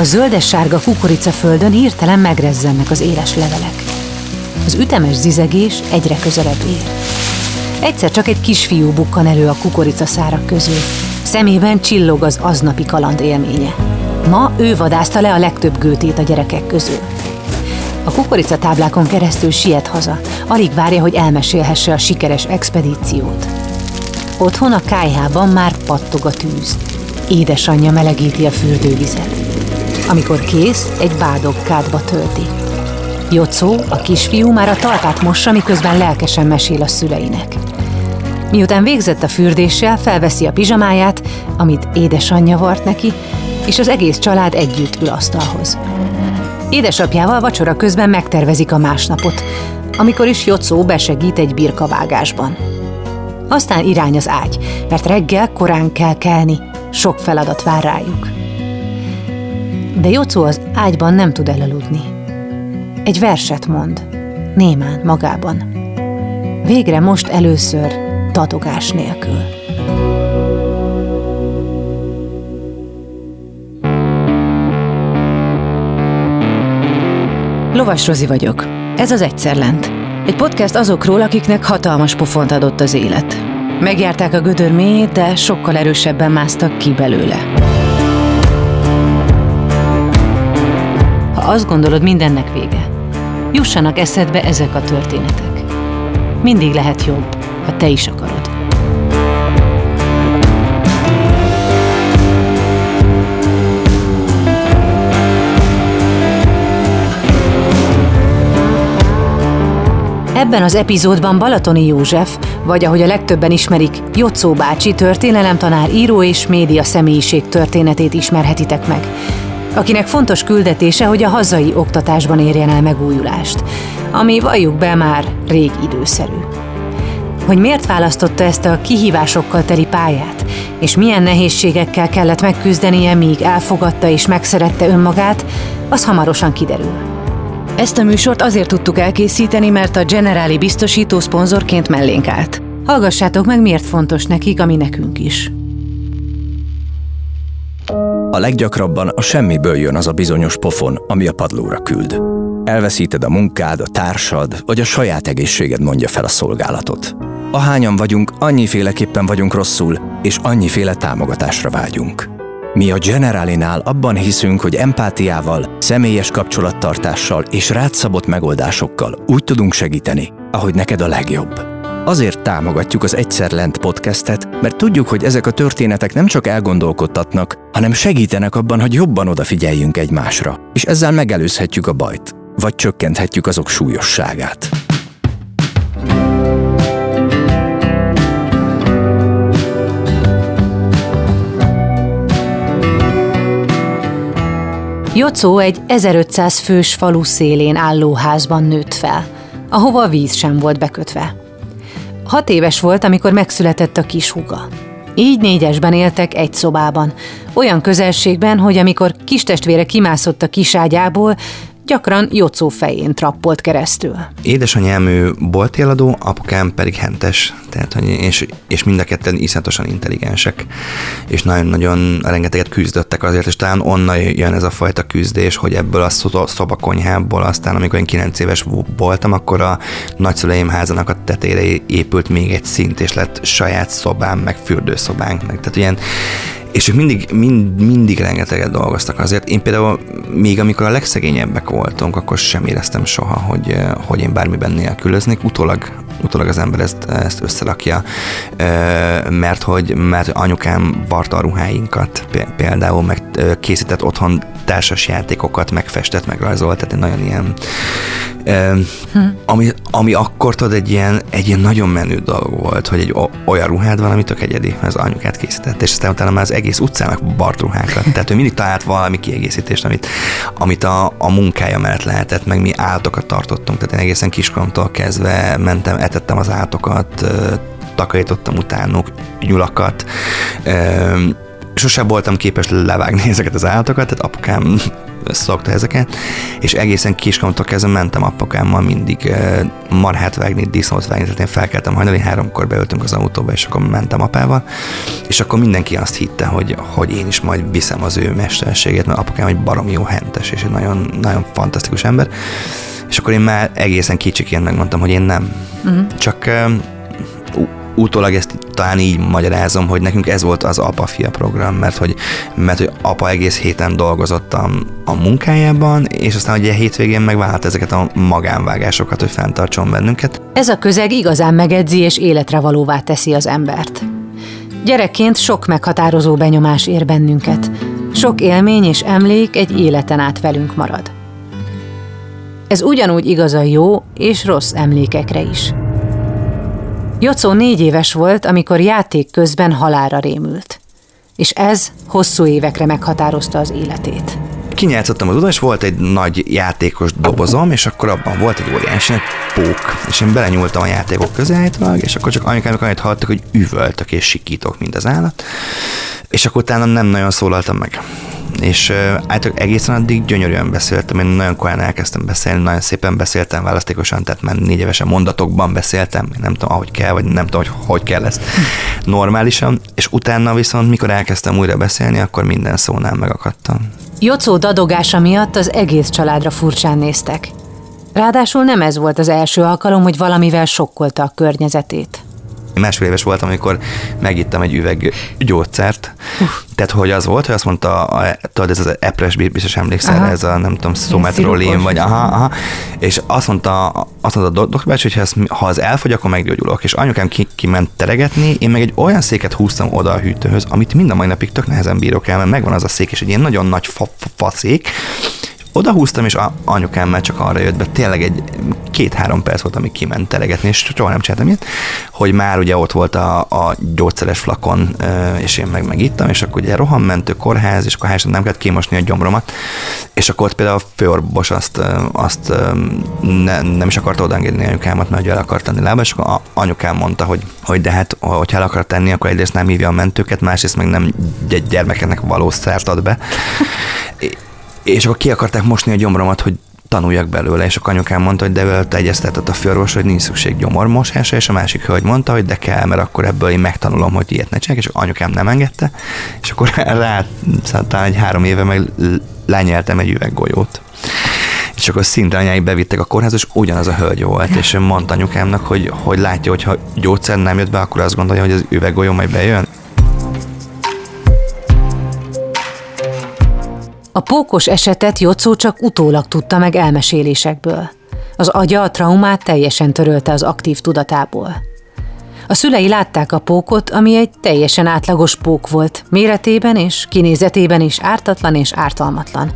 A zöldes-sárga kukoricaföldön hirtelen megrezzennek az éles levelek. Az ütemes zizegés egyre közelebb ér. Egyszer csak egy kisfiú bukkan elő a kukoricaszárak közül. Szemében csillog az aznapi kaland élménye. Ma ő vadászta le a legtöbb gőtét a gyerekek közül. A kukoricatáblákon keresztül siet haza, alig várja, hogy elmesélhesse a sikeres expedíciót. Otthon a kájhában már pattog a tűz. Édesanyja melegíti a fürdővizet. Amikor kész, egy bádog kádba tölti. Jocó, a kisfiú már a talpát mossa, miközben lelkesen mesél a szüleinek. Miután végzett a fürdéssel, felveszi a pizsamáját, amit édesanyja vart neki, és az egész család együtt ül asztalhoz. Édesapjával vacsora közben megtervezik a másnapot, amikor is Jocó besegít egy birkavágásban. Aztán irány az ágy, mert reggel korán kell kelni, sok feladat vár rájuk. De Jocó az ágyban nem tud elaludni. Egy verset mond, némán magában. Végre most először tatogás nélkül. Lovas Rozi vagyok. Ez az Egyszer Lent. Egy podcast azokról, akiknek hatalmas pofont adott az élet. Megjárták a gödör mélyét, de sokkal erősebben másztak ki belőle. Ha azt gondolod, mindennek vége, jussanak eszedbe ezek a történetek. Mindig lehet jobb, ha te is akarod. Ebben az epizódban Balatoni József, vagy ahogy a legtöbben ismerik, Jocó bácsi történelemtanár, író és média személyiség történetét ismerhetitek meg, akinek fontos küldetése, hogy a hazai oktatásban érjen el megújulást, ami valljuk be már rég időszerű. Hogy miért választotta ezt a kihívásokkal teli pályát, és milyen nehézségekkel kellett megküzdenie, míg elfogadta és megszerette önmagát, az hamarosan kiderül. Ezt a műsort azért tudtuk elkészíteni, mert a Generáli biztosító szponzorként mellénk állt. Hallgassátok meg, miért fontos nekik, ami nekünk is. A leggyakrabban a semmiből jön az a bizonyos pofon, ami a padlóra küld. Elveszíted a munkád, a társad, vagy a saját egészséged mondja fel a szolgálatot. Ahányan vagyunk, annyiféleképpen vagyunk rosszul, és annyiféle támogatásra vágyunk. Mi a Generalinál abban hiszünk, hogy empátiával, személyes kapcsolattartással és rátszabott megoldásokkal úgy tudunk segíteni, ahogy neked a legjobb. Azért támogatjuk az Egyszer Lent podcastet, mert tudjuk, hogy ezek a történetek nem csak elgondolkodtatnak, hanem segítenek abban, hogy jobban odafigyeljünk egymásra, és ezzel megelőzhetjük a bajt, vagy csökkenthetjük azok súlyosságát. Jocó egy 1500 fős falu szélén álló házban nőtt fel, ahova víz sem volt bekötve. Hat éves volt, amikor megszületett a kis húga. Így négyesben éltek egy szobában, olyan közelségben, hogy amikor kistestvére kimászott a kiságyából, gyakran Jocó fején trappolt keresztül. Édesanyám ő boltéladó, apukám pedig hentes, tehát, hogy, és, és mind a ketten iszonyatosan intelligensek, és nagyon-nagyon rengeteget küzdöttek azért, és talán onnan jön ez a fajta küzdés, hogy ebből a szobakonyhából aztán, amikor én 9 éves voltam, akkor a nagyszüleim házának a tetére épült még egy szint, és lett saját szobám, meg fürdőszobánk, meg tehát ilyen és ők mindig, mind, mindig rengeteget dolgoztak azért. Én például még amikor a legszegényebbek voltunk, akkor sem éreztem soha, hogy, hogy én bármiben nélkülöznék. Utólag, utólag az ember ezt, ezt összerakja, mert hogy mert anyukám varta a ruháinkat például, meg készített otthon társas játékokat, megfestett, megrajzolt, tehát egy nagyon ilyen hm. ami, ami akkor tudod, egy ilyen, egy ilyen nagyon menő dolog volt, hogy egy olyan ruhád van, ami tök egyedi, az anyukát készített, és aztán utána már az egész utcának bart ruhákat. Tehát ő mindig talált valami kiegészítést, amit, amit a, a munkája mellett lehetett, meg mi állatokat tartottunk, tehát én egészen kiskoromtól kezdve mentem, etettem az állatokat, takarítottam utánuk nyulakat, sosem voltam képes levágni ezeket az állatokat, tehát apukám szokta ezeket, és egészen kiskoromtól kezdve mentem apakámmal mindig marhát vágni, disznót vágni, tehát én felkeltem hajnali háromkor beöltünk az autóba, és akkor mentem apával, és akkor mindenki azt hitte, hogy, hogy én is majd viszem az ő mesterségét, mert apukám egy baromi jó hentes, és egy nagyon, nagyon fantasztikus ember, és akkor én már egészen kicsiként megmondtam, hogy én nem. Uh-huh. Csak uh, utólag ezt talán így magyarázom, hogy nekünk ez volt az apa-fia program, mert hogy, mert hogy apa egész héten dolgozott a, a munkájában, és aztán ugye hétvégén megvállalt ezeket a magánvágásokat, hogy fenntartson bennünket. Ez a közeg igazán megedzi és életre valóvá teszi az embert. Gyerekként sok meghatározó benyomás ér bennünket. Sok élmény és emlék egy életen át velünk marad. Ez ugyanúgy igaz a jó és rossz emlékekre is. Jocó négy éves volt, amikor játék közben halára rémült. És ez hosszú évekre meghatározta az életét. Kinyátszottam az oda, és volt egy nagy játékos dobozom, és akkor abban volt egy óriási egy pók, és én belenyúltam a játékok közé állítólag, és akkor csak anyukám annyit hallottak, hogy üvöltök és sikítok, mint az állat, és akkor utána nem nagyon szólaltam meg. És általában egészen addig gyönyörűen beszéltem, én nagyon korán elkezdtem beszélni, nagyon szépen beszéltem választékosan, tehát már négy évesen mondatokban beszéltem, nem tudom, ahogy kell, vagy nem tudom, hogy hogy kell ezt normálisan, és utána viszont, mikor elkezdtem újra beszélni, akkor minden szónál megakadtam. Jocó dadogása miatt az egész családra furcsán néztek. Ráadásul nem ez volt az első alkalom, hogy valamivel sokkolta a környezetét másfél éves voltam, amikor megittem egy üveg gyógyszert. Uh. Tehát, hogy az volt, hogy azt mondta, a, tudod, ez az epres, biztos emlékszel, aha. ez a nem tudom, szometrolin, vagy aha, aha, és azt mondta, azt mondta a doktor hogy ha ez, ha az elfogy, akkor meggyógyulok. És anyukám ki, kiment teregetni, én meg egy olyan széket húztam oda a hűtőhöz, amit mind a mai napig tök nehezen bírok el, mert megvan az a szék, és egy ilyen nagyon nagy fa, fa, fa szék, oda húztam, és anyukám már csak arra jött be, tényleg egy két-három perc volt, amíg kiment telegetni, és soha nem csináltam ilyet, hogy már ugye ott volt a, a gyógyszeres flakon, és én meg megittam, és akkor ugye rohammentő kórház, és akkor nem kellett kimosni a gyomromat, és akkor ott például a főorvos azt, azt ne, nem is akarta odaengedni anyukámat, mert el akart tenni lába, és akkor anyukám mondta, hogy, hogy de hát, hogyha el akar tenni, akkor egyrészt nem hívja a mentőket, másrészt meg nem gyermekeknek való szert ad be. és akkor ki akarták mosni a gyomromat, hogy tanuljak belőle, és a anyukám mondta, hogy de vele egyeztetett a főorvos, hogy nincs szükség gyomormosásra, és a másik hölgy mondta, hogy de kell, mert akkor ebből én megtanulom, hogy ilyet ne csinálják, és anyukám nem engedte, és akkor rá talán egy három éve meg lenyeltem egy üveggolyót. És akkor szinte anyáig bevittek a kórházba, és ugyanaz a hölgy volt, és mondta anyukámnak, hogy, hogy látja, hogy ha gyógyszer nem jött be, akkor azt gondolja, hogy az üveggolyó majd bejön, A pókos esetet Jocó csak utólag tudta meg elmesélésekből. Az agya a traumát teljesen törölte az aktív tudatából. A szülei látták a pókot, ami egy teljesen átlagos pók volt, méretében és kinézetében is ártatlan és ártalmatlan.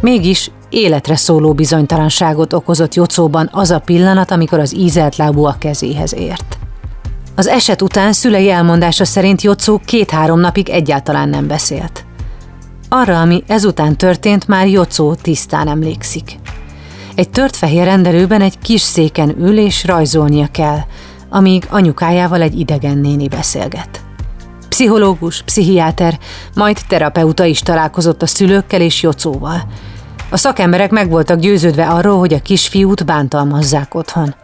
Mégis életre szóló bizonytalanságot okozott Jocóban az a pillanat, amikor az ízelt lábú a kezéhez ért. Az eset után szülei elmondása szerint Jocó két-három napig egyáltalán nem beszélt. Arra, ami ezután történt, már Jocó tisztán emlékszik. Egy tört fehér rendelőben egy kis széken ül és rajzolnia kell, amíg anyukájával egy idegen néni beszélget. Pszichológus, pszichiáter, majd terapeuta is találkozott a szülőkkel és Jocóval. A szakemberek meg voltak győződve arról, hogy a kisfiút bántalmazzák otthon.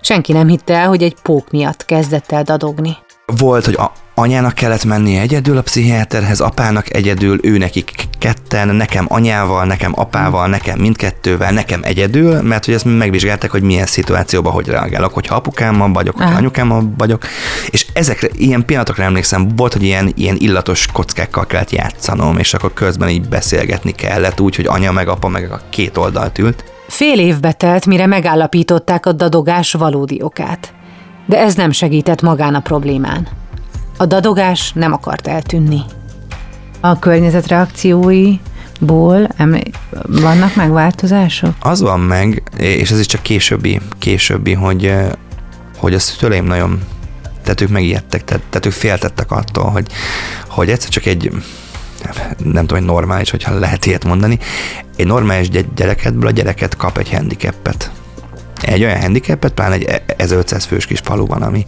Senki nem hitte el, hogy egy pók miatt kezdett el dadogni. Volt, hogy a, anyának kellett mennie egyedül a pszichiáterhez, apának egyedül, ő nekik ketten, nekem anyával, nekem apával, nekem mindkettővel, nekem egyedül, mert hogy ezt megvizsgálták, hogy milyen szituációban hogy reagálok, hogyha apukámmal vagyok, hogyha anyukámmal vagyok, és ezekre, ilyen pillanatokra emlékszem, volt, hogy ilyen, ilyen illatos kockákkal kellett játszanom, és akkor közben így beszélgetni kellett, úgy, hogy anya meg apa meg a két oldalt ült. Fél évbe telt, mire megállapították a dadogás valódi okát. De ez nem segített magán a problémán. A dadogás nem akart eltűnni. A környezet reakcióiból emlé- vannak megváltozások? Az van meg, és ez is csak későbbi, későbbi, hogy, hogy a szüleim nagyon tehát ők megijedtek, tehát, tehát ők féltettek attól, hogy, hogy egyszer csak egy nem tudom, hogy normális, hogyha lehet ilyet mondani, egy normális gyerekedből a gyereket kap egy handicapet. Egy olyan handicapet, pláne egy 1500 fős kis faluban, ami,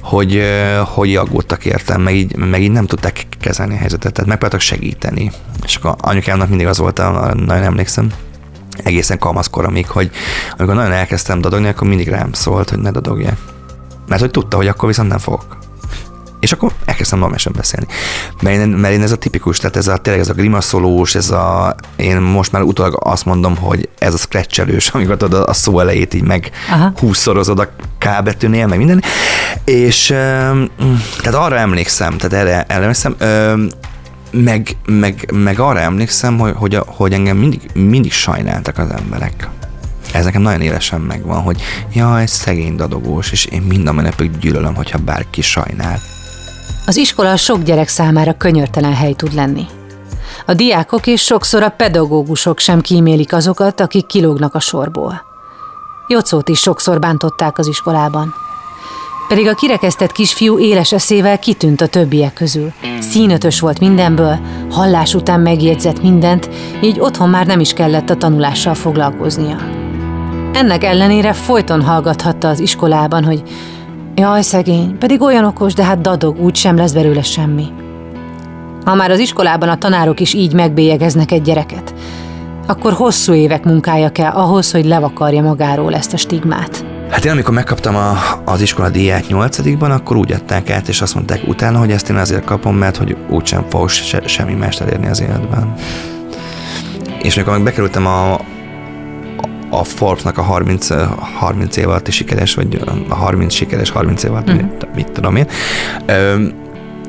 hogy, hogy aggódtak értem, meg így, meg így nem tudták kezelni a helyzetet, tehát megpróbáltak segíteni. És akkor anyukámnak mindig az volt, nagyon emlékszem, egészen kamaszkoromig, hogy amikor nagyon elkezdtem dadogni, akkor mindig rám szólt, hogy ne dadogjál. Mert hogy tudta, hogy akkor viszont nem fogok. És akkor elkezdtem normálisan beszélni. Mert én, mert én ez a tipikus, tehát ez a, tényleg ez a grimaszolós, ez a, én most már utólag azt mondom, hogy ez a scratchelős, amikor tudod a szó elejét így meg húszszorozod a K betűnél, meg minden. És tehát arra emlékszem, tehát erre emlékszem, meg, meg, meg arra emlékszem, hogy, hogy, hogy engem mindig, mindig sajnáltak az emberek. Ez nekem nagyon élesen megvan, hogy jaj, szegény dadogós, és én minden menepig gyűlölöm, hogyha bárki sajnál. Az iskola sok gyerek számára könyörtelen hely tud lenni. A diákok és sokszor a pedagógusok sem kímélik azokat, akik kilógnak a sorból. Jocót is sokszor bántották az iskolában. Pedig a kirekesztett kisfiú éles eszével kitűnt a többiek közül. Színötös volt mindenből, hallás után megjegyzett mindent, így otthon már nem is kellett a tanulással foglalkoznia. Ennek ellenére folyton hallgathatta az iskolában, hogy Jaj, szegény, pedig olyan okos, de hát dadog, úgy sem lesz belőle semmi. Ha már az iskolában a tanárok is így megbélyegeznek egy gyereket, akkor hosszú évek munkája kell ahhoz, hogy levakarja magáról ezt a stigmát. Hát én amikor megkaptam a, az iskola díját nyolcadikban, akkor úgy adták át, és azt mondták utána, hogy ezt én azért kapom, mert hogy úgysem fogok se, semmi mást elérni az életben. És amikor bekerültem a, a Forbes-nak a 30, 30 év alatti sikeres, vagy a 30 sikeres 30 év alatt, uh-huh. mit, mit tudom én.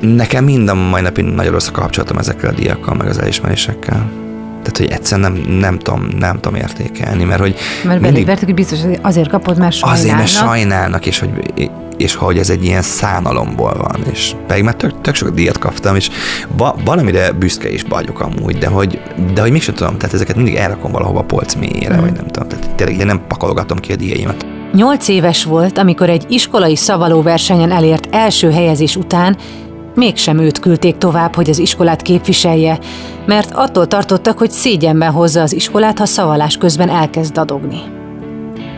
Nekem mind a mai napig nagyon rossz a kapcsolatom ezekkel a diakkal, meg az elismerésekkel. Tehát, hogy egyszerűen nem, nem, tudom, nem tudom értékelni, mert hogy... Mert mindig, hogy biztos azért kapod, mert sajnálnak. Azért, mert sajnálnak, és hogy és hogy ez egy ilyen szánalomból van, és pedig már tök, tök sok díjat kaptam, és va, valamire büszke is vagyok amúgy, de hogy, de hogy mégsem tudom, tehát ezeket mindig elrakom valahova a polc mélyére, mm. vagy nem tudom, tehát tényleg nem pakolgatom ki a díjaimat. Nyolc éves volt, amikor egy iskolai szavaló versenyen elért első helyezés után mégsem őt küldték tovább, hogy az iskolát képviselje, mert attól tartottak, hogy szégyenben hozza az iskolát, ha szavalás közben elkezd dadogni.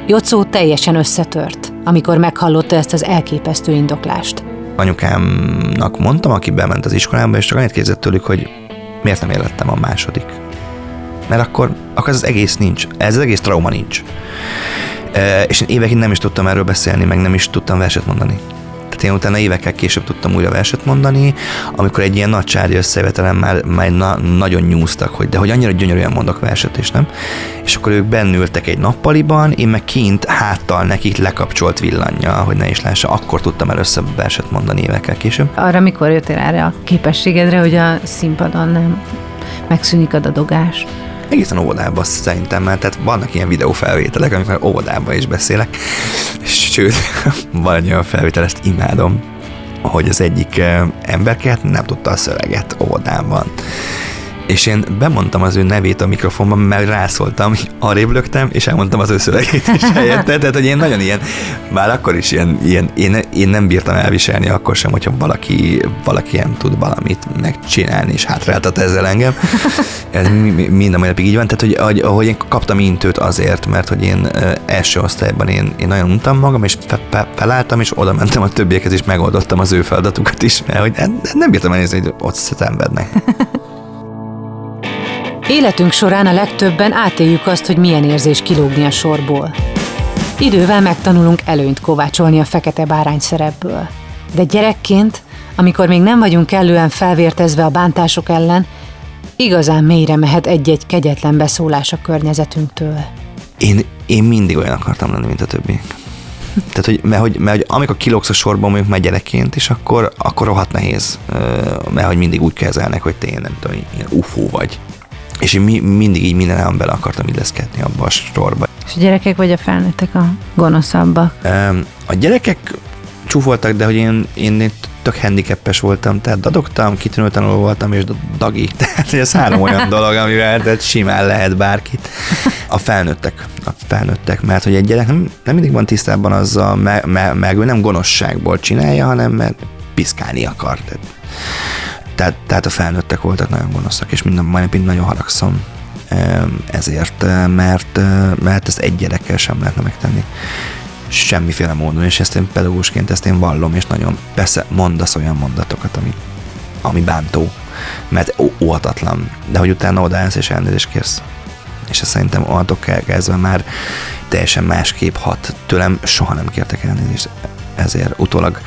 Jocó teljesen összetört, amikor meghallotta ezt az elképesztő indoklást. Anyukámnak mondtam, aki bement az iskolába, és csak annyit kérdezett tőlük, hogy miért nem élettem a második. Mert akkor, akkor ez az egész nincs, ez az egész trauma nincs. És én évekig nem is tudtam erről beszélni, meg nem is tudtam verset mondani. Tehát én utána évekkel később tudtam újra verset mondani, amikor egy ilyen nagy csádi összevetelen már, már na, nagyon nyúztak, hogy de hogy annyira gyönyörűen mondok verset, és nem. És akkor ők bennültek egy nappaliban, én meg kint háttal nekik lekapcsolt villanya, hogy ne is lássa, akkor tudtam először verset mondani évekkel később. Arra mikor jöttél erre a képességedre, hogy a színpadon nem megszűnik a dadogás? Egészen óvodában szerintem, mert tehát vannak ilyen videófelvételek, amikor óvodában is beszélek, sőt, van egy olyan felvétel, ezt imádom, hogy az egyik eh, emberke nem tudta a szöveget óvodában és én bemondtam az ő nevét a mikrofonban, mert rászóltam, arrébb lögtem, és elmondtam az ő szövegét is helyette, tehát hogy én nagyon ilyen, már akkor is ilyen, ilyen én, én, nem bírtam elviselni akkor sem, hogyha valaki, valaki nem tud valamit megcsinálni, és hátráltat ezzel engem. Ez mind a mai napig így van, tehát hogy ahogy én kaptam intőt azért, mert hogy én első osztályban én, én nagyon untam magam, és fe, fe, felálltam, és oda mentem a többiekhez, és megoldottam az ő feladatukat is, mert hogy nem bírtam elnézni, hogy ott szenvednek. Életünk során a legtöbben átéljük azt, hogy milyen érzés kilógni a sorból. Idővel megtanulunk előnyt kovácsolni a fekete bárány szerepből. De gyerekként, amikor még nem vagyunk kellően felvértezve a bántások ellen, igazán mélyre mehet egy-egy kegyetlen beszólás a környezetünktől. Én, én mindig olyan akartam lenni, mint a többi. Tehát, hogy, mert, hogy, mert hogy amikor kilógsz a sorban, mondjuk már gyerekként, és akkor, akkor rohadt nehéz, mert hogy mindig úgy kezelnek, hogy te nem tudom, ilyen ufó vagy. És én mi, mindig így minden bele akartam illeszkedni abba a sorba. És a gyerekek vagy a felnőttek a gonoszabbak? A gyerekek csúfoltak, de hogy én, én tök handicapes voltam, tehát dadogtam, kitűnő tanuló voltam, és dagi. Tehát ez három olyan dolog, amivel tehát simán lehet bárkit. A felnőttek, a felnőttek, mert hogy egy gyerek nem, nem mindig van tisztában azzal, meg, meg, meg ő nem gonoszságból csinálja, hanem mert piszkálni akar. Tehát tehát, tehát a felnőttek voltak nagyon gonoszak, és minden, majd nagyon haragszom ezért, mert, mert ezt egy gyerekkel sem lehetne megtenni. semmiféle módon, és ezt én pedagógusként ezt én vallom, és nagyon persze mondasz olyan mondatokat, ami, ami bántó, mert óhatatlan, de hogy utána odaállsz és elnézést kérsz. És ezt szerintem onnantól kezdve már teljesen másképp hat. Tőlem soha nem kértek elnézést ezért. Utólag,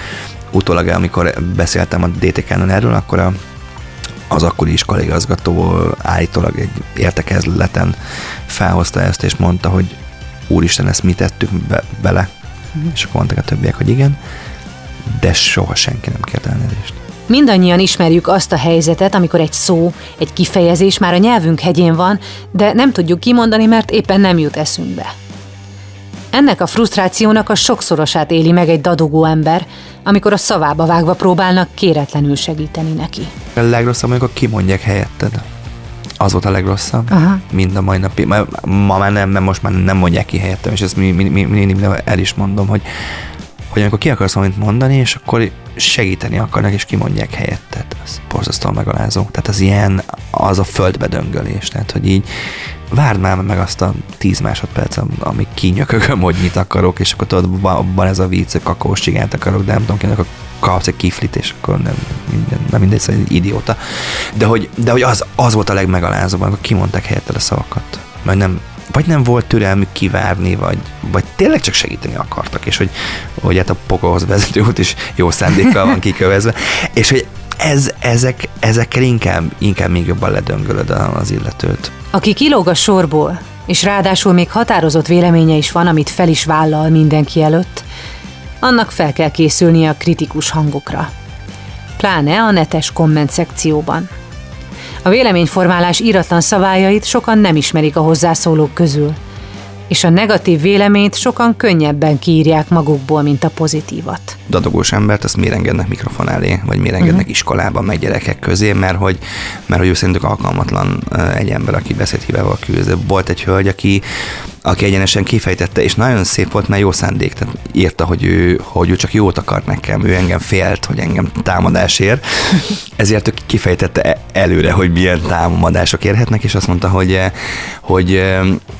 utólag amikor beszéltem a DTK-non erről, akkor a, az akkori iskoligazgató állítólag egy értekezleten felhozta ezt, és mondta, hogy úristen, ezt mi tettük be, bele. Mm. És akkor mondták a többiek, hogy igen, de soha senki nem kért elnézést. Mindannyian ismerjük azt a helyzetet, amikor egy szó, egy kifejezés már a nyelvünk hegyén van, de nem tudjuk kimondani, mert éppen nem jut eszünkbe. Ennek a frusztrációnak a sokszorosát éli meg egy dadogó ember, amikor a szavába vágva próbálnak kéretlenül segíteni neki. A legrosszabb, amikor kimondják helyetted. Az volt a legrosszabb, Aha. mind a mai napig. Ma, ma már nem, mert most már nem mondják ki helyettem, és ezt mindig mi, mi, mi, el is mondom, hogy hogy amikor ki akarsz valamit mondani, és akkor segíteni akarnak, és kimondják helyetted. Ez borzasztóan megalázó. Tehát az ilyen, az a földbe döngölés. Tehát, hogy így várd már meg azt a 10 másodperc, amíg kinyökögöm, hogy mit akarok, és akkor tudod, van ez a vicc, kakós csigánt akarok, de nem tudom, kinek a kapsz egy kiflit, és akkor nem, minden, nem mindegy, szóval egy idióta. De hogy, de hogy az, az volt a legmegalázóbb, amikor kimondták helyetted a szavakat. Mert nem, vagy nem volt türelmük kivárni, vagy, vagy tényleg csak segíteni akartak, és hogy, hogy hát a pokolhoz vezető út is jó szándékkal van kikövezve, és hogy ez, ezek, ezekkel inkább, inkább még jobban ledöngölöd az illetőt. Aki kilóg a sorból, és ráadásul még határozott véleménye is van, amit fel is vállal mindenki előtt, annak fel kell készülnie a kritikus hangokra. Pláne a netes komment szekcióban. A véleményformálás íratlan szabályait sokan nem ismerik a hozzászólók közül, és a negatív véleményt sokan könnyebben kiírják magukból, mint a pozitívat. Dadogós embert azt miért engednek mikrofon elé, vagy miért engednek uh-huh. iskolában, meg gyerekek közé, mert hogy, mert hogy ő szerintük alkalmatlan egy ember, aki beszédhívával küzd. Volt egy hölgy, aki aki egyenesen kifejtette, és nagyon szép volt, mert jó szándék, tehát írta, hogy ő, hogy ő csak jót akart nekem, ő engem félt, hogy engem támadás ér, ezért ő kifejtette e- előre, hogy milyen támadások érhetnek, és azt mondta, hogy, hogy,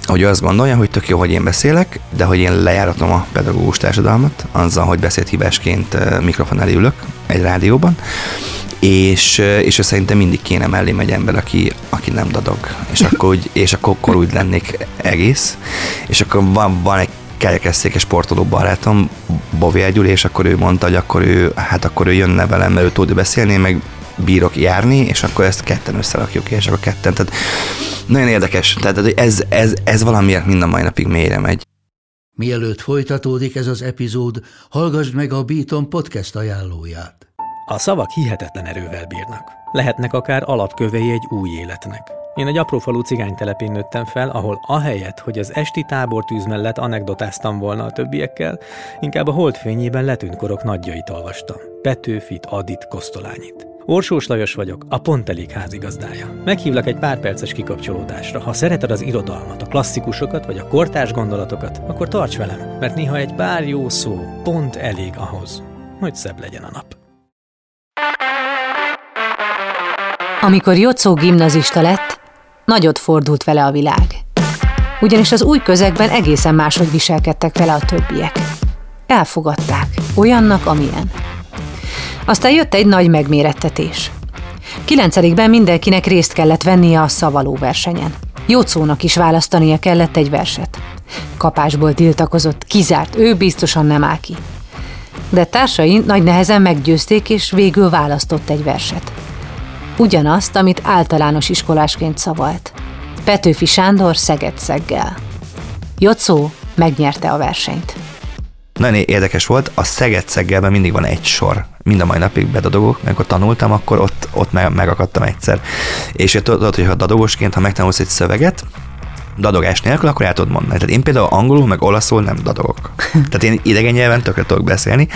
hogy ő azt gondolja, hogy tök jó, hogy én beszélek, de hogy én lejáratom a pedagógus társadalmat, azzal, hogy beszédhívásként mikrofon elé ülök egy rádióban, és, és szerintem mindig kéne mellé egy ember, aki, aki nem dadog, és akkor, úgy, és akkor, akkor úgy lennék egész, és akkor van, van egy kerekesszékes sportoló barátom, Bovi Gyuri, és akkor ő mondta, hogy akkor ő, hát akkor ő jönne velem, mert ő tud beszélni, meg bírok járni, és akkor ezt ketten összerakjuk, és akkor ketten, tehát nagyon érdekes, tehát ez, ez, ez valamiért mind a mai napig mélyre megy. Mielőtt folytatódik ez az epizód, hallgassd meg a Beaton podcast ajánlóját. A szavak hihetetlen erővel bírnak. Lehetnek akár alapkövei egy új életnek. Én egy aprófalú cigánytelepén nőttem fel, ahol ahelyett, hogy az esti tábortűz mellett anekdotáztam volna a többiekkel, inkább a holdfényében letűnt korok nagyjait olvastam. Petőfit, Adit, Kosztolányit. Orsós Lajos vagyok, a Pont Elég házigazdája. Meghívlak egy pár perces kikapcsolódásra. Ha szereted az irodalmat, a klasszikusokat vagy a kortárs gondolatokat, akkor tarts velem, mert néha egy pár jó szó pont elég ahhoz, hogy szebb legyen a nap. Amikor Jocó gimnazista lett, nagyot fordult vele a világ. Ugyanis az új közegben egészen máshogy viselkedtek vele a többiek. Elfogadták, olyannak, amilyen. Aztán jött egy nagy megmérettetés. Kilencedikben mindenkinek részt kellett vennie a szavaló versenyen. Jocónak is választania kellett egy verset. Kapásból tiltakozott, kizárt, ő biztosan nem áll ki. De társai nagy nehezen meggyőzték, és végül választott egy verset ugyanazt, amit általános iskolásként szavalt. Petőfi Sándor Szeged-szeggel. Jocó megnyerte a versenyt. Nagyon érdekes volt, a szeged mindig van egy sor. Mind a mai napig bedadogok, amikor tanultam, akkor ott, ott meg, megakadtam egyszer. És tudod, hogy ha dadogosként, ha megtanulsz egy szöveget, dadogás nélkül, akkor el tudod mondani. Tehát én például angolul, meg olaszul nem dadogok. Tehát én idegen nyelven tökre tudok beszélni,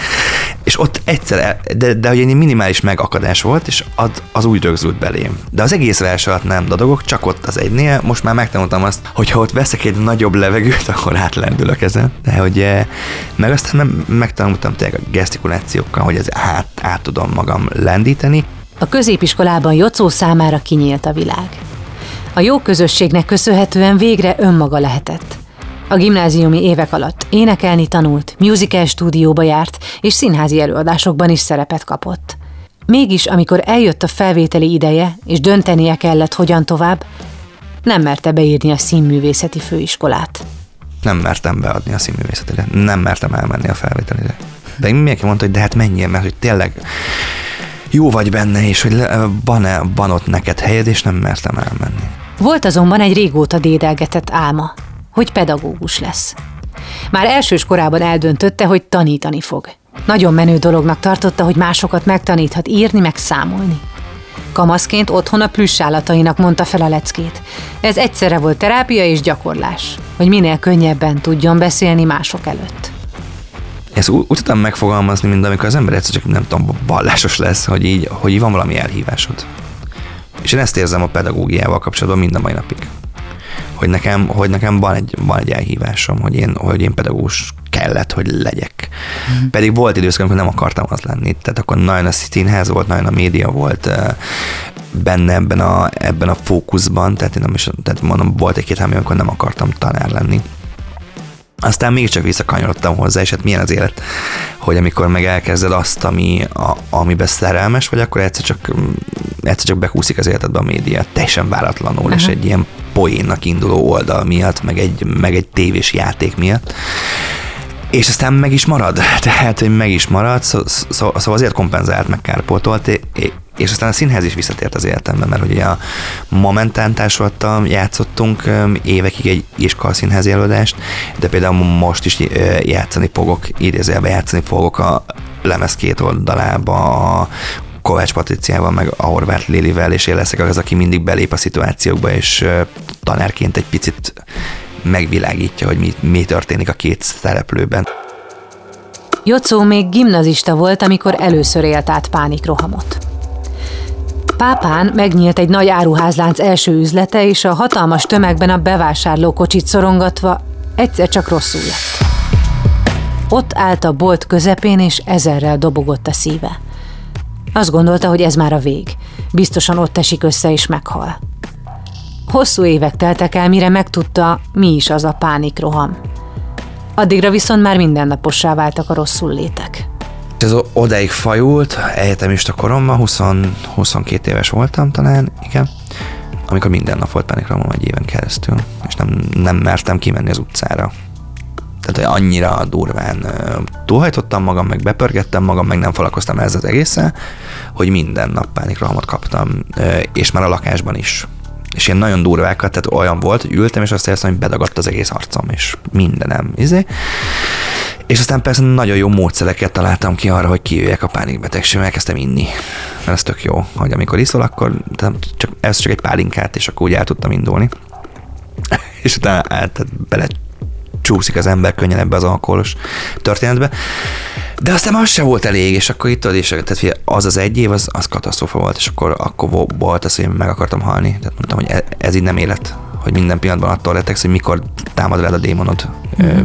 és ott egyszer, el, de, de hogy egy minimális megakadás volt, és az, az úgy rögzült belém. De az egész vers alatt nem dadogok, csak ott az egynél. Most már megtanultam azt, hogy ha ott veszek egy nagyobb levegőt, akkor átlendülök ezen. De hogy eh, meg aztán megtanultam tényleg a gesztikulációkkal, hogy ez át, át tudom magam lendíteni. A középiskolában Jocó számára kinyílt a világ. A jó közösségnek köszönhetően végre önmaga lehetett. A gimnáziumi évek alatt énekelni tanult, musical stúdióba járt, és színházi előadásokban is szerepet kapott. Mégis, amikor eljött a felvételi ideje, és döntenie kellett, hogyan tovább, nem merte beírni a színművészeti főiskolát. Nem mertem beadni a színművészetére, nem mertem elmenni a felvételire. De mindenki mondta, hogy de hát menjél, mert hogy tényleg jó vagy benne, és hogy van-e, van ott neked helyed, és nem mertem elmenni. Volt azonban egy régóta dédelgetett álma, hogy pedagógus lesz. Már elsős korában eldöntötte, hogy tanítani fog. Nagyon menő dolognak tartotta, hogy másokat megtaníthat írni, meg számolni. Kamaszként otthon a plüssállatainak mondta fel a leckét. Ez egyszerre volt terápia és gyakorlás, hogy minél könnyebben tudjon beszélni mások előtt. Ezt úgy, úgy tudtam megfogalmazni, mint amikor az ember egyszer csak nem tudom, vallásos lesz, hogy így, hogy így van valami elhívásod. És én ezt érzem a pedagógiával kapcsolatban mind a mai napig. Hogy nekem, hogy nekem van, egy, van egy elhívásom, hogy én, hogy én pedagógus kellett, hogy legyek. Mm. Pedig volt időszak, amikor nem akartam az lenni. Tehát akkor nagyon a színház volt, nagyon a média volt benne ebben a, ebben a fókuszban, tehát én nem is, tehát mondom, volt egy-két amikor nem akartam tanár lenni. Aztán mégiscsak visszakanyarodtam hozzá, és hát milyen az élet, hogy amikor meg elkezded azt, ami, a, amiben szerelmes vagy, akkor egyszer csak, egyszer csak bekúszik az életedbe a média, teljesen váratlanul, uh-huh. és egy ilyen poénnak induló oldal miatt, meg egy, meg egy tévés játék miatt. És aztán meg is marad, tehát hogy meg is marad, szó, szó, szóval azért kompenzált, meg kárpótolt, és aztán a színház is visszatért az életembe, mert ugye a Momentán társulattal játszottunk évekig egy iskolaszínházi előadást, de például most is játszani fogok, idézőjelben játszani fogok a lemez két oldalába a Kovács Patriciával, meg a Horváth Lilivel, és én leszek az, aki mindig belép a szituációkba, és tanárként egy picit megvilágítja, hogy mi, mi történik a két szereplőben. Jocó még gimnazista volt, amikor először élt át pánikrohamot. Pápán megnyílt egy nagy áruházlánc első üzlete, és a hatalmas tömegben a bevásárló kocsit szorongatva egyszer csak rosszul lett. Ott állt a bolt közepén, és ezerrel dobogott a szíve. Azt gondolta, hogy ez már a vég. Biztosan ott esik össze és meghal. Hosszú évek teltek el, mire megtudta, mi is az a pánikroham. Addigra viszont már mindennapossá váltak a rosszul létek. Ez odáig fajult, egyetemista koromban, 20, 22 éves voltam talán, igen, amikor minden nap volt pánikrohamom egy éven keresztül, és nem, nem mertem kimenni az utcára. Tehát hogy annyira durván túlhajtottam magam, meg bepörgettem magam, meg nem foglalkoztam ezzel az egészen, hogy minden nap pánikrohamot kaptam, és már a lakásban is és ilyen nagyon durvákat, tehát olyan volt, hogy ültem, és azt éreztem, hogy bedagadt az egész arcom, és mindenem. Izé. És aztán persze nagyon jó módszereket találtam ki arra, hogy kijöjjek a pánikbetegségbe, elkezdtem inni. Mert ez tök jó, hogy amikor iszol, akkor csak, ez csak egy pálinkát, és akkor úgy el tudtam indulni. és utána tehát bele csúszik az ember könnyen ebbe az alkoholos történetbe. De aztán az se volt elég, és akkor itt és tehát az az egy év, az, az katasztrófa volt, és akkor, akkor volt az, hogy meg akartam halni. Tehát mondtam, hogy e, ez így nem élet, hogy minden pillanatban attól rettegsz, hogy mikor támad rád a démonod. Mm.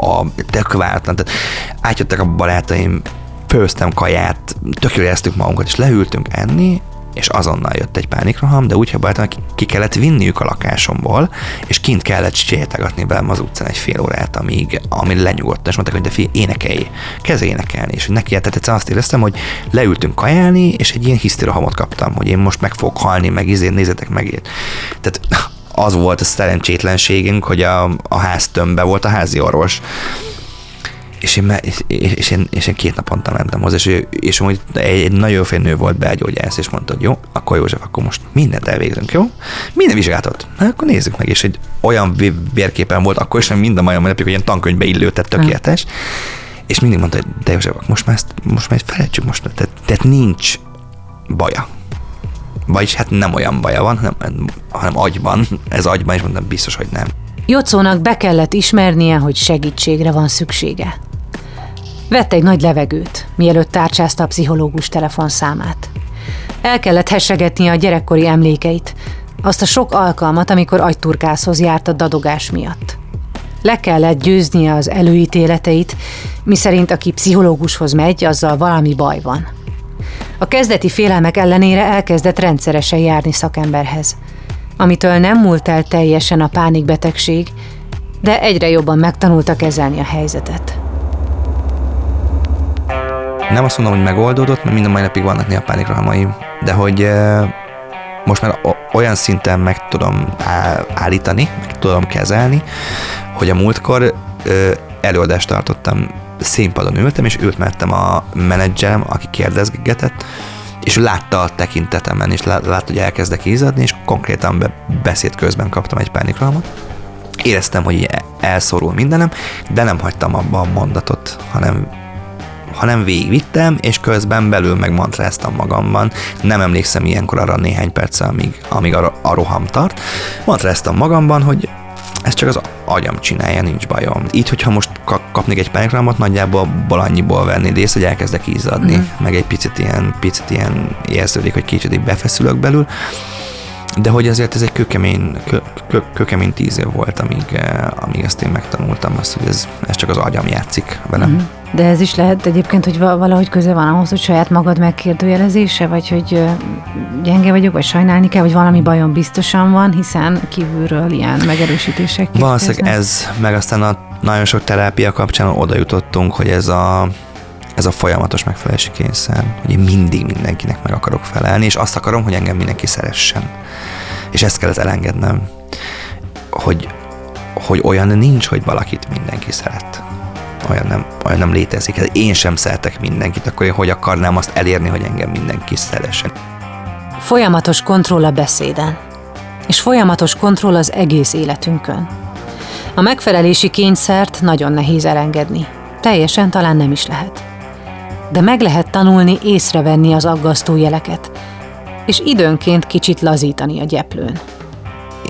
A, tök váratlan. Tehát átjöttek a barátaim, főztem kaját, tök jól magunkat, és leültünk enni, és azonnal jött egy pánikroham, de úgy hogy ki kellett vinniük a lakásomból, és kint kellett sétálgatni velem az utcán egy fél órát, amíg, amíg lenyugodt, és mondták, hogy de fi, énekelj, kezd énekelni, és neki tehát egyszer azt éreztem, hogy leültünk kajálni, és egy ilyen hisztirohamot kaptam, hogy én most meg fogok halni, meg izé, nézzetek meg. Tehát az volt a szerencsétlenségünk, hogy a, a ház tömbbe volt a házi orvos, és én, és, én, és én két naponta mentem hozzá, és, és amúgy egy, egy nagyon fél nő volt belgyógyász, és mondta, hogy jó, akkor József, akkor most mindent elvégzünk, jó? Minden vizsgálatot. Na, akkor nézzük meg, és egy olyan vérképen volt akkor is, nem mind a napig, hogy ilyen tankönyvbe illő, tehát tökéletes. Hmm. És mindig mondta, hogy de József, most már ezt, most már ezt felejtsük most, tehát, tehát nincs baja. Vagyis hát nem olyan baja van, hanem, hanem agyban, ez agyban, és mondtam, biztos, hogy nem. Jocónak be kellett ismernie, hogy segítségre van szüksége. Vett egy nagy levegőt, mielőtt tárcsázta a pszichológus telefonszámát. El kellett hessegetni a gyerekkori emlékeit, azt a sok alkalmat, amikor agyturkászhoz járt a dadogás miatt. Le kellett győznie az előítéleteit, miszerint aki pszichológushoz megy, azzal valami baj van. A kezdeti félelmek ellenére elkezdett rendszeresen járni szakemberhez. Amitől nem múlt el teljesen a pánikbetegség, de egyre jobban megtanulta kezelni a helyzetet. Nem azt mondom, hogy megoldódott, mert minden mai napig vannak néha pánikrohamaim, de hogy most már olyan szinten meg tudom állítani, meg tudom kezelni, hogy a múltkor előadást tartottam, színpadon ültem, és ült mertem a menedzserem, aki kérdezgetett, és látta a tekintetemen, és látta, hogy elkezdek ízadni, és konkrétan beszéd közben kaptam egy pánikrohamot. Éreztem, hogy elszorul mindenem, de nem hagytam abba a mondatot, hanem hanem végigvittem, és közben belül meg mantráztam magamban. Nem emlékszem ilyenkor arra néhány perc, amíg, amíg a, a roham tart. Mantráztam magamban, hogy ez csak az agyam csinálja, nincs bajom. Így, hogyha most kapnék egy pánikrámot, nagyjából abból annyiból venni rész, hogy elkezdek izzadni, mm. meg egy picit ilyen, picit ilyen érződik, hogy kicsit befeszülök belül, de hogy azért ez egy kökemény, kö, kö, kökemény tíz év volt, amíg, eh, amíg ezt én megtanultam, azt, hogy ez, ez csak az agyam játszik velem. Mm. De ez is lehet egyébként, hogy valahogy köze van ahhoz, hogy saját magad megkérdőjelezése, vagy hogy gyenge vagyok, vagy sajnálni kell, vagy valami bajom biztosan van, hiszen kívülről ilyen megerősítések Valószínűleg ez, meg aztán a nagyon sok terápia kapcsán oda jutottunk, hogy ez a ez a folyamatos megfelelési kényszer, hogy én mindig mindenkinek meg akarok felelni, és azt akarom, hogy engem mindenki szeressen. És ezt kellett elengednem, hogy, hogy olyan nincs, hogy valakit mindenki szeret olyan nem, olyan nem létezik. Hát én sem szeretek mindenkit, akkor én hogy akarnám azt elérni, hogy engem mindenki szeressen. Folyamatos kontroll a beszéden, és folyamatos kontroll az egész életünkön. A megfelelési kényszert nagyon nehéz elengedni. Teljesen talán nem is lehet. De meg lehet tanulni észrevenni az aggasztó jeleket, és időnként kicsit lazítani a gyeplőn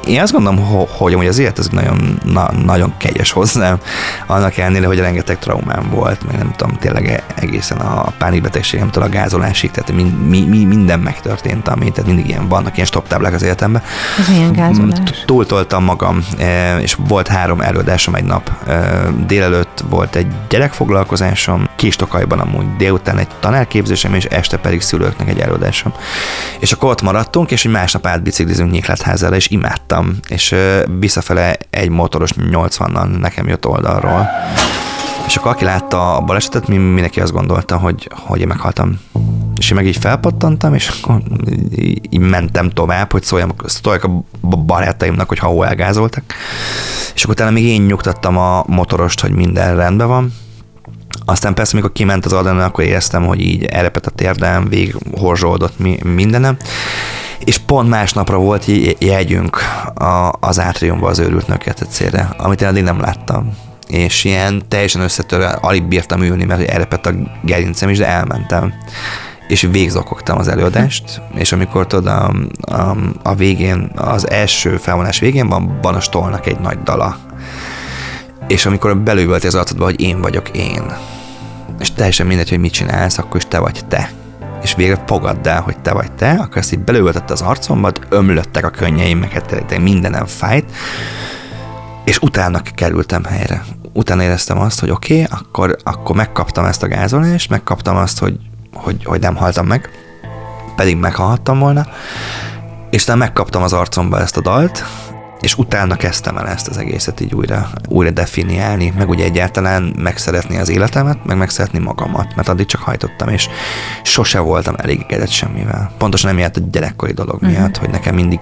én azt gondolom, hogy, hogy az élet ez nagyon, na, nagyon kegyes hozzám, annak ellenére, hogy rengeteg traumám volt, meg nem tudom, tényleg egészen a pánikbetegségemtől a gázolásig, tehát mi, mi, mi, minden megtörtént, ami, tehát mindig ilyen vannak ilyen stop táblák az életemben. Ez milyen gázolás? Túltoltam magam, e, és volt három előadásom egy nap. E, délelőtt volt egy gyerekfoglalkozásom, Kistokajban amúgy délután egy tanárképzésem, és este pedig szülőknek egy előadásom. És akkor ott maradtunk, és egy másnap átbiciklizünk Nyíklátházára, és imádtam voltam, és visszafele egy motoros 80-nal nekem jött oldalról. És akkor aki látta a balesetet, mindenki azt gondolta, hogy, hogy én meghaltam. És én meg így felpattantam, és akkor így mentem tovább, hogy szóljam, szóljak a barátaimnak, hogy ha elgázoltak. És akkor utána még én nyugtattam a motorost, hogy minden rendben van. Aztán persze, amikor kiment az adrenalin, akkor éreztem, hogy így elrepett a térdem, végig horzsolódott mindenem és pont másnapra volt jegyünk a, az átriumba az őrült nöketecére, amit én eddig nem láttam. És ilyen teljesen összetörve, alig bírtam ülni, mert elrepett a gerincem is, de elmentem. És végzokogtam az előadást, és amikor tudod, a, a, a végén, az első felvonás végén van, a stolnak egy nagy dala. És amikor belővölti az arcodba, hogy én vagyok én, és teljesen mindegy, hogy mit csinálsz, akkor is te vagy te és végre fogadd el, hogy te vagy te, akkor ezt így belőltette az arcomba, ömlöttek a könnyeim, meg mindenem fájt, és utána kerültem helyre. Utána éreztem azt, hogy oké, okay, akkor, akkor megkaptam ezt a gázolást, megkaptam azt, hogy, hogy, hogy nem haltam meg, pedig meghalhattam volna, és utána megkaptam az arcomba ezt a dalt, és utána kezdtem el ezt az egészet így újra, újra definiálni, meg ugye egyáltalán megszeretni az életemet, meg megszeretni magamat, mert addig csak hajtottam, és sose voltam elégedett semmivel. Pontosan emiatt a gyerekkori dolog uh-huh. miatt, hogy nekem mindig,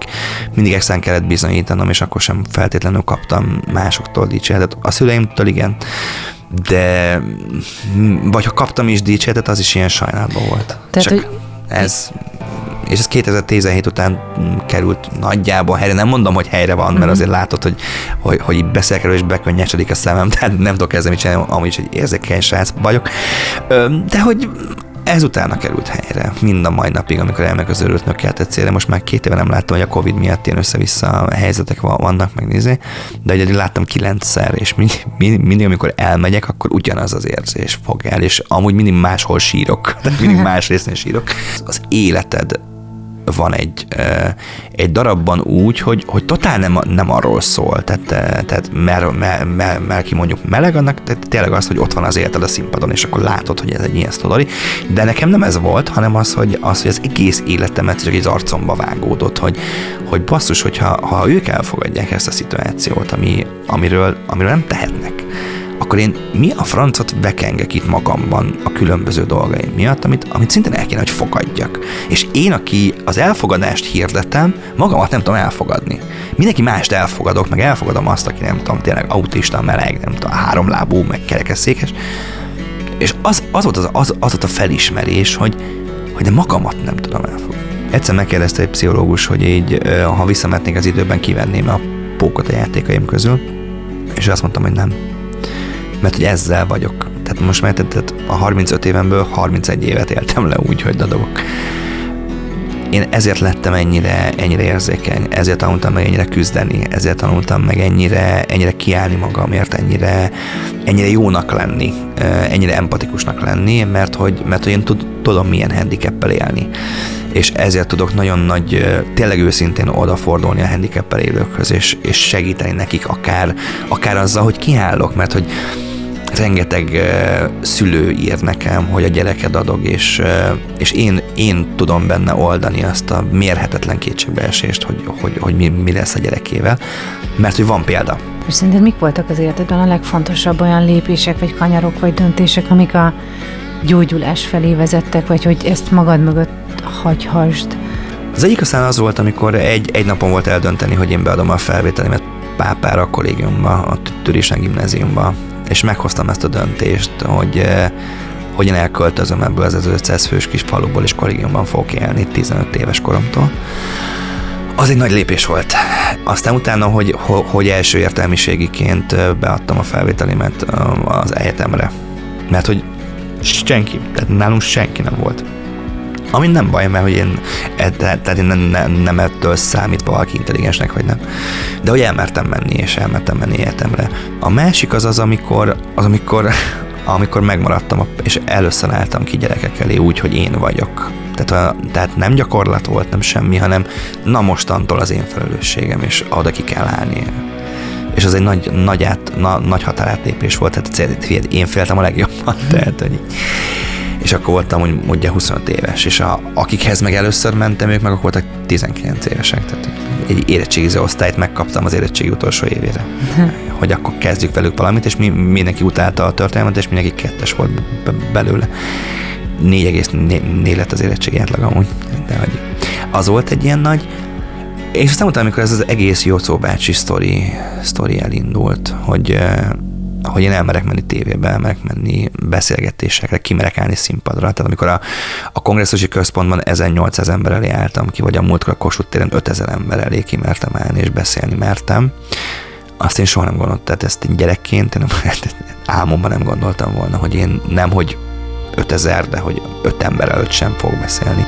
mindig extrán kellett bizonyítanom, és akkor sem feltétlenül kaptam másoktól dicséretet. A szüleimtől igen, de vagy ha kaptam is dicséretet, az is ilyen sajnálatban volt. Tehát, Csak hogy ez és ez 2017 után került nagyjából helyre. Nem mondom, hogy helyre van, mert mhm. azért látod, hogy, hogy, hogy beszélek és bekönnyesedik a szemem, tehát nem tudok ezzel mit csinálni, amúgy is egy érzékeny srác vagyok. De hogy utána került helyre, mind a mai napig, amikor elmegy az örült célra. Most már két éve nem láttam, hogy a Covid miatt ilyen össze-vissza helyzetek vannak megnézni, de ugye láttam kilencszer, és mindig, mindig, amikor elmegyek, akkor ugyanaz az érzés fog el, és amúgy mindig máshol sírok, tehát mindig más részén sírok. Az életed van egy, egy darabban úgy, hogy, hogy totál nem, nem arról szól, tehát, tehát mert, mert, mert, mert mondjuk meleg, annak tehát tényleg az, hogy ott van az életed a színpadon, és akkor látod, hogy ez egy ilyen sztori, de nekem nem ez volt, hanem az, hogy az, hogy az egész életemet csak egy arcomba vágódott, hogy, hogy basszus, hogyha ha ők elfogadják ezt a szituációt, ami, amiről, amiről nem tehetnek, akkor én mi a francot vekengek itt magamban a különböző dolgaim miatt, amit, amit szintén el kéne, hogy fogadjak. És én, aki az elfogadást hirdetem, magamat nem tudom elfogadni. Mindenki mást elfogadok, meg elfogadom azt, aki nem tudom, tényleg autista, meleg, nem tudom, háromlábú, meg kerekesszékes. És az, az, volt az, az, az volt a felismerés, hogy, hogy de magamat nem tudom elfogadni. Egyszer megkérdezte egy pszichológus, hogy így, ha visszametnék az időben, kivenném a pókot a játékaim közül, és azt mondtam, hogy nem mert hogy ezzel vagyok. Tehát most már tehát a 35 évemből 31 évet éltem le úgy, hogy dadogok. Én ezért lettem ennyire, ennyire érzékeny, ezért tanultam meg ennyire küzdeni, ezért tanultam meg ennyire, ennyire kiállni magamért, ennyire, ennyire jónak lenni, ennyire empatikusnak lenni, mert hogy, mert hogy én tud, tudom milyen handicappel élni. És ezért tudok nagyon nagy, tényleg őszintén odafordulni a handicappel élőkhöz, és, és segíteni nekik akár, akár azzal, hogy kiállok, mert hogy rengeteg uh, szülő ír nekem, hogy a gyereked adog, és, uh, és én, én tudom benne oldani azt a mérhetetlen kétségbeesést, hogy, hogy, hogy mi, mi lesz a gyerekével, mert hogy van példa. És szerinted mik voltak az életedben a legfontosabb olyan lépések, vagy kanyarok, vagy döntések, amik a gyógyulás felé vezettek, vagy hogy ezt magad mögött hagyhasd? Az egyik aztán az volt, amikor egy, egy napon volt eldönteni, hogy én beadom a felvételimet Pápára a kollégiumba, a Türisen gimnáziumba, és meghoztam ezt a döntést, hogy eh, hogy én elköltözöm ebből az 500 fős kis faluból, és kollégiumban fogok élni 15 éves koromtól. Az egy nagy lépés volt. Aztán utána, hogy, hogy első értelmiségiként eh, beadtam a felvételimet eh, az egyetemre. Mert hogy senki, tehát nálunk senki nem volt. Ami nem baj, mert hogy én, e, tehát én nem, nem, ettől számít valaki intelligensnek, vagy nem. De hogy elmertem menni, és elmertem menni egyetemre. A másik az az, amikor, az amikor, amikor megmaradtam, és először álltam ki gyerekek elé úgy, hogy én vagyok. Tehát, tehát nem gyakorlat volt, nem semmi, hanem na mostantól az én felelősségem, és oda ki kell állni és az egy nagy, nagy, át, na, nagy határátlépés volt, tehát én féltem a legjobban, tehát hogy és akkor voltam hogy mondja 25 éves, és a, akikhez meg először mentem, ők meg akkor voltak 19 évesek, tehát egy érettségiző osztályt megkaptam az érettségi utolsó évére, hogy akkor kezdjük velük valamit, és mi, mindenki utálta a történelmet, és mindenki kettes volt belőle. 4,4 lett az érettségi átlag amúgy, de hogy az volt egy ilyen nagy, és aztán utána, amikor ez az egész Jocó bácsi sztori, sztori elindult, hogy hogy én elmerek menni tévébe, elmerek menni beszélgetésekre, kimerek állni színpadra. Tehát amikor a, a kongresszusi központban 1800 ember elé álltam ki, vagy a múltkor a Kossuth téren 5000 ember elé kimertem állni és beszélni mertem, azt én soha nem gondoltam, tehát ezt gyerekként, én nem, álmomban nem gondoltam volna, hogy én nem, hogy 5000, de hogy 5 ember előtt sem fog beszélni.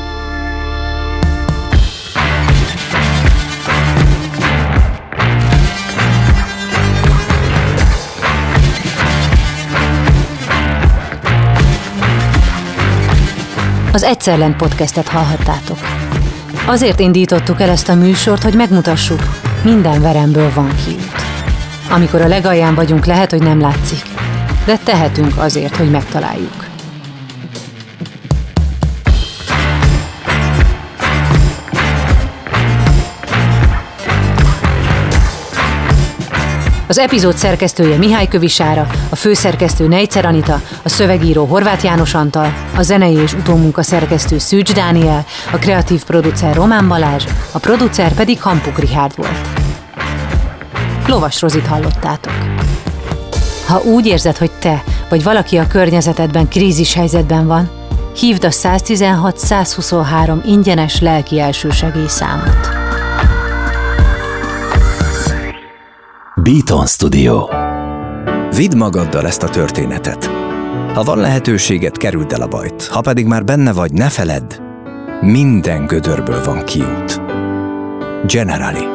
Az Egyszerlen podcastet hallhattátok. Azért indítottuk el ezt a műsort, hogy megmutassuk, minden veremből van kiút. Amikor a legalján vagyunk, lehet, hogy nem látszik, de tehetünk azért, hogy megtaláljuk. Az epizód szerkesztője Mihály Kövisára, a főszerkesztő Nejcer Anita, a szövegíró Horváth János Antal, a zenei és utómunka szerkesztő Szűcs Dániel, a kreatív producer Román Balázs, a producer pedig Hampuk Rihárd volt. Lovas Rozit hallottátok. Ha úgy érzed, hogy te vagy valaki a környezetedben krízis helyzetben van, hívd a 116 123 ingyenes lelki elsősegély számot. Beaton Studio. Vidd magaddal ezt a történetet. Ha van lehetőséget, kerüld el a bajt. Ha pedig már benne vagy, ne feledd, minden gödörből van kiút. Generali.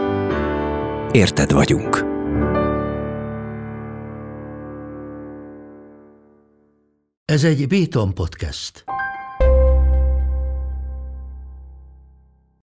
Érted vagyunk. Ez egy Béton podcast.